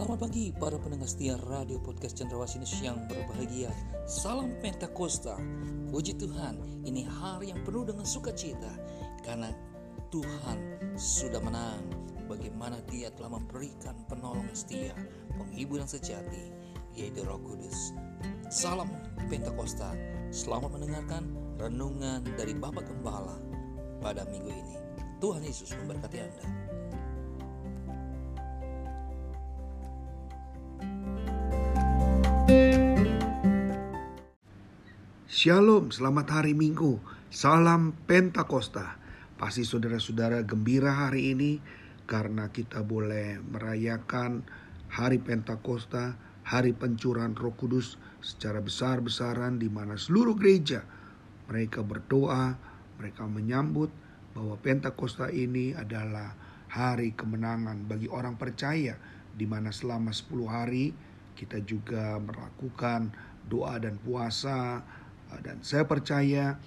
Selamat pagi para pendengar setia radio podcast Cendrawasih yang berbahagia. Salam Pentakosta. Puji Tuhan, ini hari yang penuh dengan sukacita karena Tuhan sudah menang. Bagaimana Dia telah memberikan penolong setia, penghibur yang sejati, yaitu Roh Kudus. Salam Pentakosta. Selamat mendengarkan renungan dari Bapak Gembala pada minggu ini. Tuhan Yesus memberkati Anda. Shalom, selamat hari Minggu. Salam Pentakosta. Pasti saudara-saudara gembira hari ini karena kita boleh merayakan hari Pentakosta, hari pencurahan Roh Kudus secara besar-besaran di mana seluruh gereja mereka berdoa, mereka menyambut bahwa Pentakosta ini adalah hari kemenangan bagi orang percaya di mana selama 10 hari kita juga melakukan doa dan puasa dan saya percaya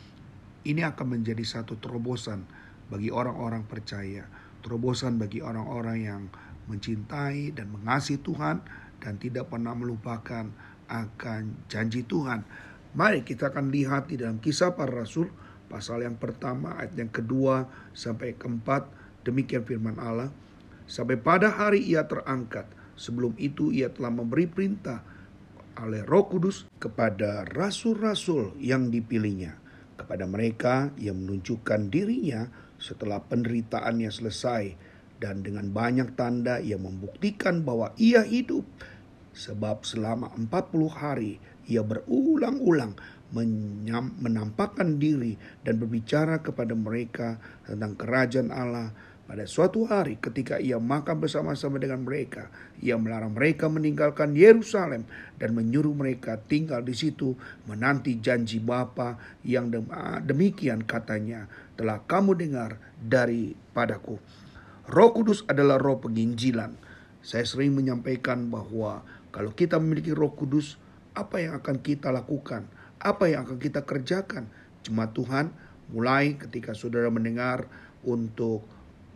ini akan menjadi satu terobosan bagi orang-orang percaya, terobosan bagi orang-orang yang mencintai dan mengasihi Tuhan dan tidak pernah melupakan akan janji Tuhan. Mari kita akan lihat di dalam kisah para rasul pasal yang pertama ayat yang kedua sampai keempat. Demikian firman Allah. Sampai pada hari ia terangkat sebelum itu ia telah memberi perintah oleh Roh Kudus kepada rasul-rasul yang dipilihnya. Kepada mereka yang menunjukkan dirinya setelah penderitaannya selesai dan dengan banyak tanda ia membuktikan bahwa ia hidup. Sebab selama 40 hari ia berulang-ulang menampakkan diri dan berbicara kepada mereka tentang kerajaan Allah pada suatu hari ketika ia makan bersama-sama dengan mereka, ia melarang mereka meninggalkan Yerusalem dan menyuruh mereka tinggal di situ menanti janji Bapa yang demikian katanya telah kamu dengar daripadaku. Roh Kudus adalah roh penginjilan. Saya sering menyampaikan bahwa kalau kita memiliki Roh Kudus, apa yang akan kita lakukan? Apa yang akan kita kerjakan? Cuma Tuhan mulai ketika saudara mendengar untuk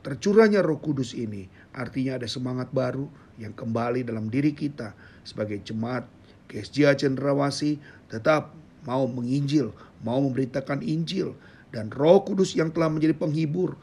Tercurahnya roh kudus ini artinya ada semangat baru yang kembali dalam diri kita sebagai jemaat KSJ Cendrawasi tetap mau menginjil, mau memberitakan Injil dan Roh Kudus yang telah menjadi penghibur,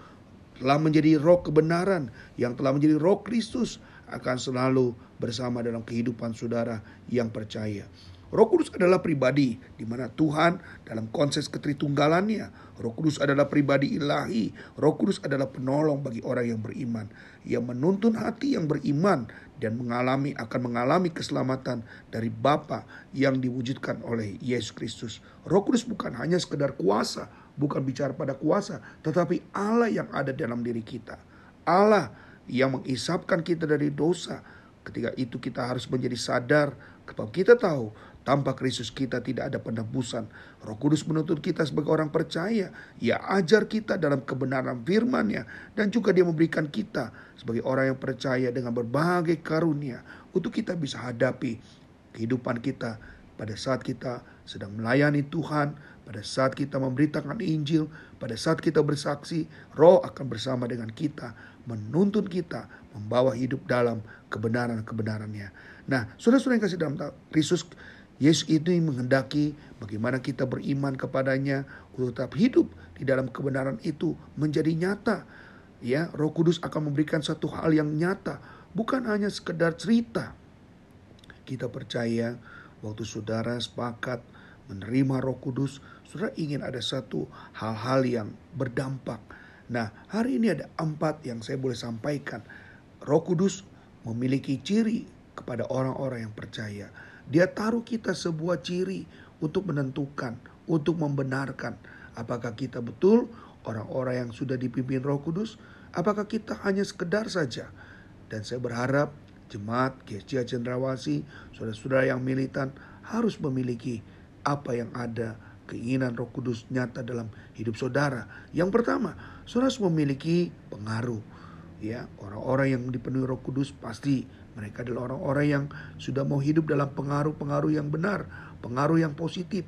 telah menjadi roh kebenaran, yang telah menjadi roh Kristus akan selalu bersama dalam kehidupan saudara yang percaya. Roh Kudus adalah pribadi di mana Tuhan dalam konsep ketritunggalannya. Roh Kudus adalah pribadi ilahi. Roh Kudus adalah penolong bagi orang yang beriman. Ia menuntun hati yang beriman dan mengalami akan mengalami keselamatan dari Bapa yang diwujudkan oleh Yesus Kristus. Roh Kudus bukan hanya sekedar kuasa, bukan bicara pada kuasa, tetapi Allah yang ada dalam diri kita. Allah yang mengisapkan kita dari dosa. Ketika itu kita harus menjadi sadar Sebab kita tahu tanpa Kristus kita tidak ada penebusan. Roh Kudus menuntut kita sebagai orang percaya. Ia ajar kita dalam kebenaran firman-Nya. Dan juga dia memberikan kita sebagai orang yang percaya dengan berbagai karunia. Untuk kita bisa hadapi kehidupan kita pada saat kita sedang melayani Tuhan. Pada saat kita memberitakan Injil, pada saat kita bersaksi, roh akan bersama dengan kita, menuntun kita, membawa hidup dalam kebenaran-kebenarannya. Nah, saudara-saudara yang kasih dalam Kristus, Yesus itu menghendaki bagaimana kita beriman kepadanya untuk tetap hidup di dalam kebenaran itu menjadi nyata. Ya, Roh Kudus akan memberikan satu hal yang nyata, bukan hanya sekedar cerita. Kita percaya waktu saudara sepakat menerima Roh Kudus, saudara ingin ada satu hal-hal yang berdampak. Nah, hari ini ada empat yang saya boleh sampaikan. Roh Kudus memiliki ciri kepada orang-orang yang percaya. Dia taruh kita sebuah ciri untuk menentukan, untuk membenarkan apakah kita betul orang-orang yang sudah dipimpin Roh Kudus, apakah kita hanya sekedar saja. Dan saya berharap jemaat GSJ Cendrawasi, saudara-saudara yang militan harus memiliki apa yang ada keinginan Roh Kudus nyata dalam hidup saudara. Yang pertama, saudara harus memiliki pengaruh. Ya, orang-orang yang dipenuhi Roh Kudus pasti mereka adalah orang-orang yang sudah mau hidup dalam pengaruh-pengaruh yang benar, pengaruh yang positif.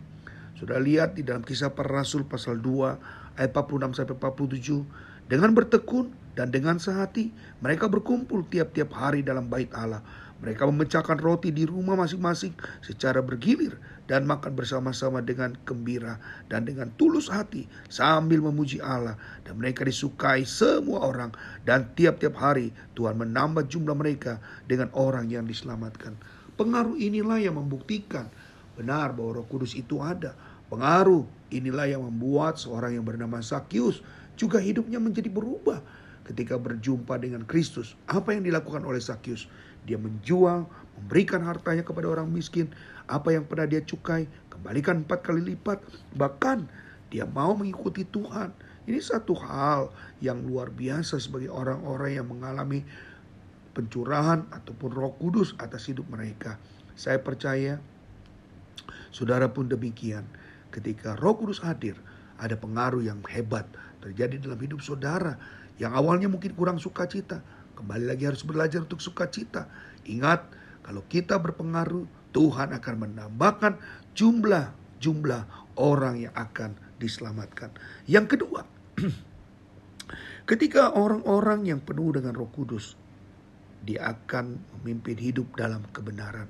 Sudah lihat di dalam kisah para rasul pasal 2 ayat 46 sampai 47. Dengan bertekun dan dengan sehati mereka berkumpul tiap-tiap hari dalam bait Allah. Mereka memecahkan roti di rumah masing-masing secara bergilir dan makan bersama-sama dengan gembira dan dengan tulus hati sambil memuji Allah dan mereka disukai semua orang dan tiap-tiap hari Tuhan menambah jumlah mereka dengan orang yang diselamatkan. Pengaruh inilah yang membuktikan benar bahwa Roh Kudus itu ada. Pengaruh inilah yang membuat seorang yang bernama Sakyus juga hidupnya menjadi berubah ketika berjumpa dengan Kristus. Apa yang dilakukan oleh Sakyus? Dia menjual, memberikan hartanya kepada orang miskin. Apa yang pernah dia cukai, kembalikan empat kali lipat. Bahkan dia mau mengikuti Tuhan. Ini satu hal yang luar biasa sebagai orang-orang yang mengalami pencurahan ataupun roh kudus atas hidup mereka. Saya percaya saudara pun demikian. Ketika roh kudus hadir, ada pengaruh yang hebat terjadi dalam hidup saudara. Yang awalnya mungkin kurang sukacita, Kembali lagi harus belajar untuk sukacita. Ingat, kalau kita berpengaruh, Tuhan akan menambahkan jumlah-jumlah orang yang akan diselamatkan. Yang kedua, ketika orang-orang yang penuh dengan Roh Kudus, dia akan memimpin hidup dalam kebenaran.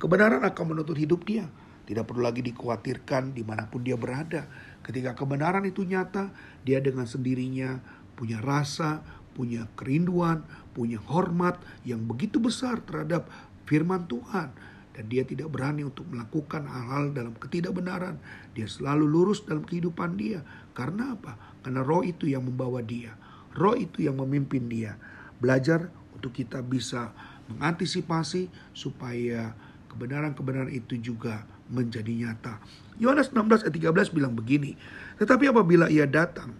Kebenaran akan menuntut hidup dia. Tidak perlu lagi dikhawatirkan di mana pun dia berada. Ketika kebenaran itu nyata, dia dengan sendirinya punya rasa, punya kerinduan, punya hormat yang begitu besar terhadap firman Tuhan dan dia tidak berani untuk melakukan hal-hal dalam ketidakbenaran. Dia selalu lurus dalam kehidupan dia. Karena apa? Karena roh itu yang membawa dia. Roh itu yang memimpin dia. Belajar untuk kita bisa mengantisipasi supaya kebenaran-kebenaran itu juga menjadi nyata. Yohanes 16 ayat 13 bilang begini, tetapi apabila ia datang,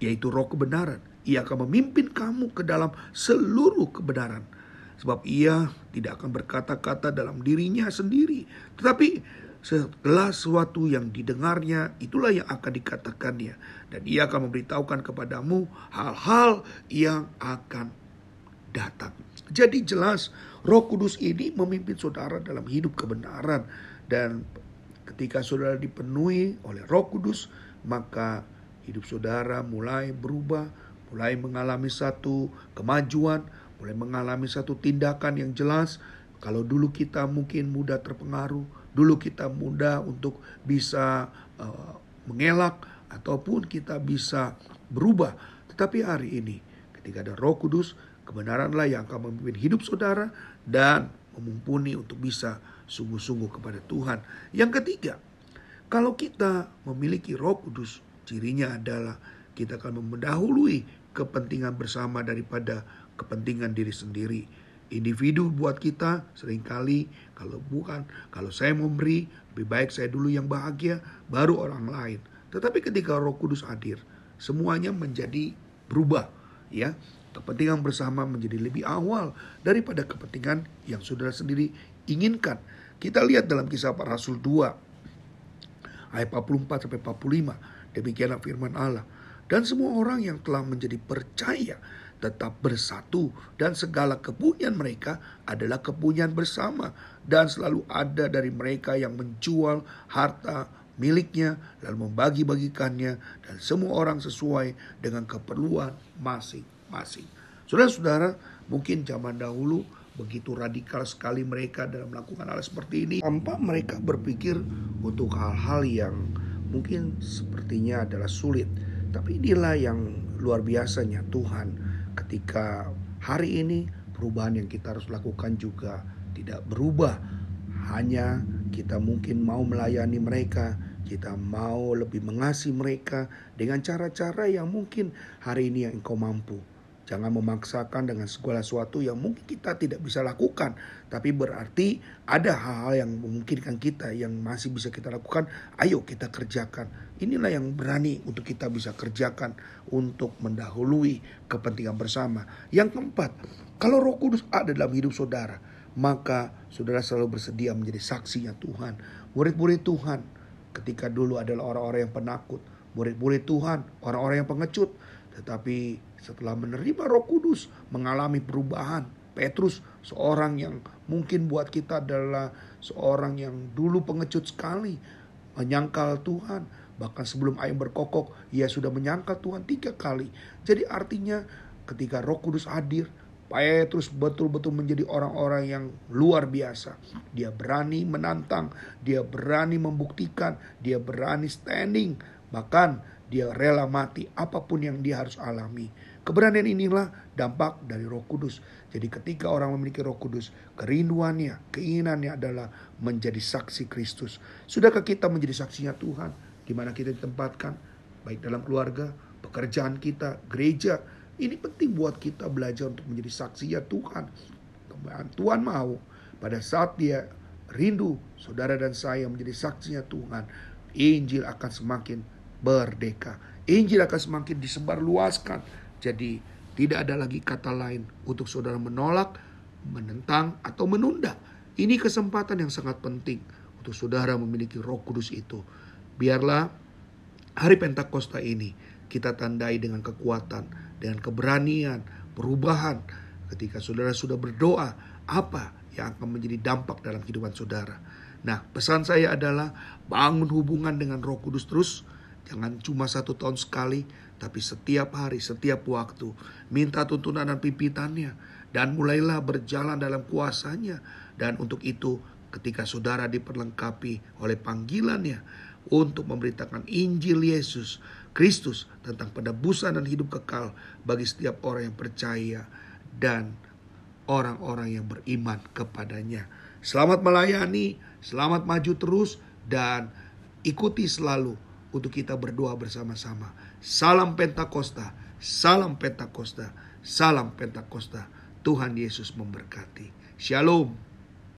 yaitu roh kebenaran, ia akan memimpin kamu ke dalam seluruh kebenaran. Sebab ia tidak akan berkata-kata dalam dirinya sendiri. Tetapi setelah sesuatu yang didengarnya, itulah yang akan dikatakannya. Dan ia akan memberitahukan kepadamu hal-hal yang akan datang. Jadi jelas roh kudus ini memimpin saudara dalam hidup kebenaran. Dan ketika saudara dipenuhi oleh roh kudus, maka hidup saudara mulai berubah mulai mengalami satu kemajuan, mulai mengalami satu tindakan yang jelas. Kalau dulu kita mungkin mudah terpengaruh, dulu kita mudah untuk bisa uh, mengelak ataupun kita bisa berubah. Tetapi hari ini ketika ada Roh Kudus, kebenaranlah yang akan memimpin hidup saudara dan memumpuni untuk bisa sungguh-sungguh kepada Tuhan. Yang ketiga, kalau kita memiliki Roh Kudus, cirinya adalah kita akan mendahului kepentingan bersama daripada kepentingan diri sendiri. Individu buat kita sering kali kalau bukan, kalau saya memberi, lebih baik saya dulu yang bahagia, baru orang lain. Tetapi ketika Roh Kudus hadir, semuanya menjadi berubah, ya. Kepentingan bersama menjadi lebih awal daripada kepentingan yang saudara sendiri inginkan. Kita lihat dalam kisah para Rasul 2 ayat 44 sampai 45. Demikianlah firman Allah. Dan semua orang yang telah menjadi percaya tetap bersatu dan segala kepunyaan mereka adalah kepunyaan bersama dan selalu ada dari mereka yang menjual harta miliknya lalu membagi-bagikannya dan semua orang sesuai dengan keperluan masing-masing. Saudara-saudara, mungkin zaman dahulu begitu radikal sekali mereka dalam melakukan hal seperti ini tanpa mereka berpikir untuk hal-hal yang mungkin sepertinya adalah sulit tapi inilah yang luar biasanya Tuhan ketika hari ini perubahan yang kita harus lakukan juga tidak berubah. Hanya kita mungkin mau melayani mereka, kita mau lebih mengasihi mereka dengan cara-cara yang mungkin hari ini yang engkau mampu. Jangan memaksakan dengan segala sesuatu yang mungkin kita tidak bisa lakukan. Tapi berarti ada hal-hal yang memungkinkan kita yang masih bisa kita lakukan. Ayo kita kerjakan. Inilah yang berani untuk kita bisa kerjakan untuk mendahului kepentingan bersama. Yang keempat, kalau roh kudus ada dalam hidup saudara. Maka saudara selalu bersedia menjadi saksinya Tuhan. Murid-murid Tuhan ketika dulu adalah orang-orang yang penakut. Murid-murid Tuhan, orang-orang yang pengecut tetapi setelah menerima Roh Kudus, mengalami perubahan. Petrus, seorang yang mungkin buat kita adalah seorang yang dulu pengecut sekali, menyangkal Tuhan. Bahkan sebelum ayam berkokok, ia sudah menyangkal Tuhan tiga kali. Jadi artinya ketika Roh Kudus hadir, Petrus betul-betul menjadi orang-orang yang luar biasa. Dia berani menantang, dia berani membuktikan, dia berani standing, bahkan dia rela mati apa pun yang dia harus alami. Keberanian inilah dampak dari Roh Kudus. Jadi ketika orang memiliki Roh Kudus, kerinduannya, keinginannya adalah menjadi saksi Kristus. Sudahkah kita menjadi saksinya Tuhan? Di mana kita ditempatkan, baik dalam keluarga, pekerjaan kita, gereja, ini penting buat kita belajar untuk menjadi saksi ya Tuhan. Tuhan mau pada saat dia rindu saudara dan saya menjadi saksinya Tuhan. Injil akan semakin berdeka. Injil akan semakin disebarluaskan. Jadi tidak ada lagi kata lain untuk saudara menolak, menentang, atau menunda. Ini kesempatan yang sangat penting untuk saudara memiliki roh kudus itu. Biarlah hari Pentakosta ini kita tandai dengan kekuatan dengan keberanian, perubahan. Ketika saudara sudah berdoa, apa yang akan menjadi dampak dalam kehidupan saudara? Nah, pesan saya adalah bangun hubungan dengan Roh Kudus terus. Jangan cuma satu tahun sekali, tapi setiap hari, setiap waktu. Minta tuntunan dan pimpitannya. Dan mulailah berjalan dalam kuasanya. Dan untuk itu, ketika saudara diperlengkapi oleh panggilannya untuk memberitakan Injil Yesus, Kristus tentang penebusan dan hidup kekal bagi setiap orang yang percaya dan orang-orang yang beriman kepadanya. Selamat melayani, selamat maju terus dan ikuti selalu untuk kita berdoa bersama-sama. Salam Pentakosta, salam Pentakosta, salam Pentakosta. Tuhan Yesus memberkati. Shalom.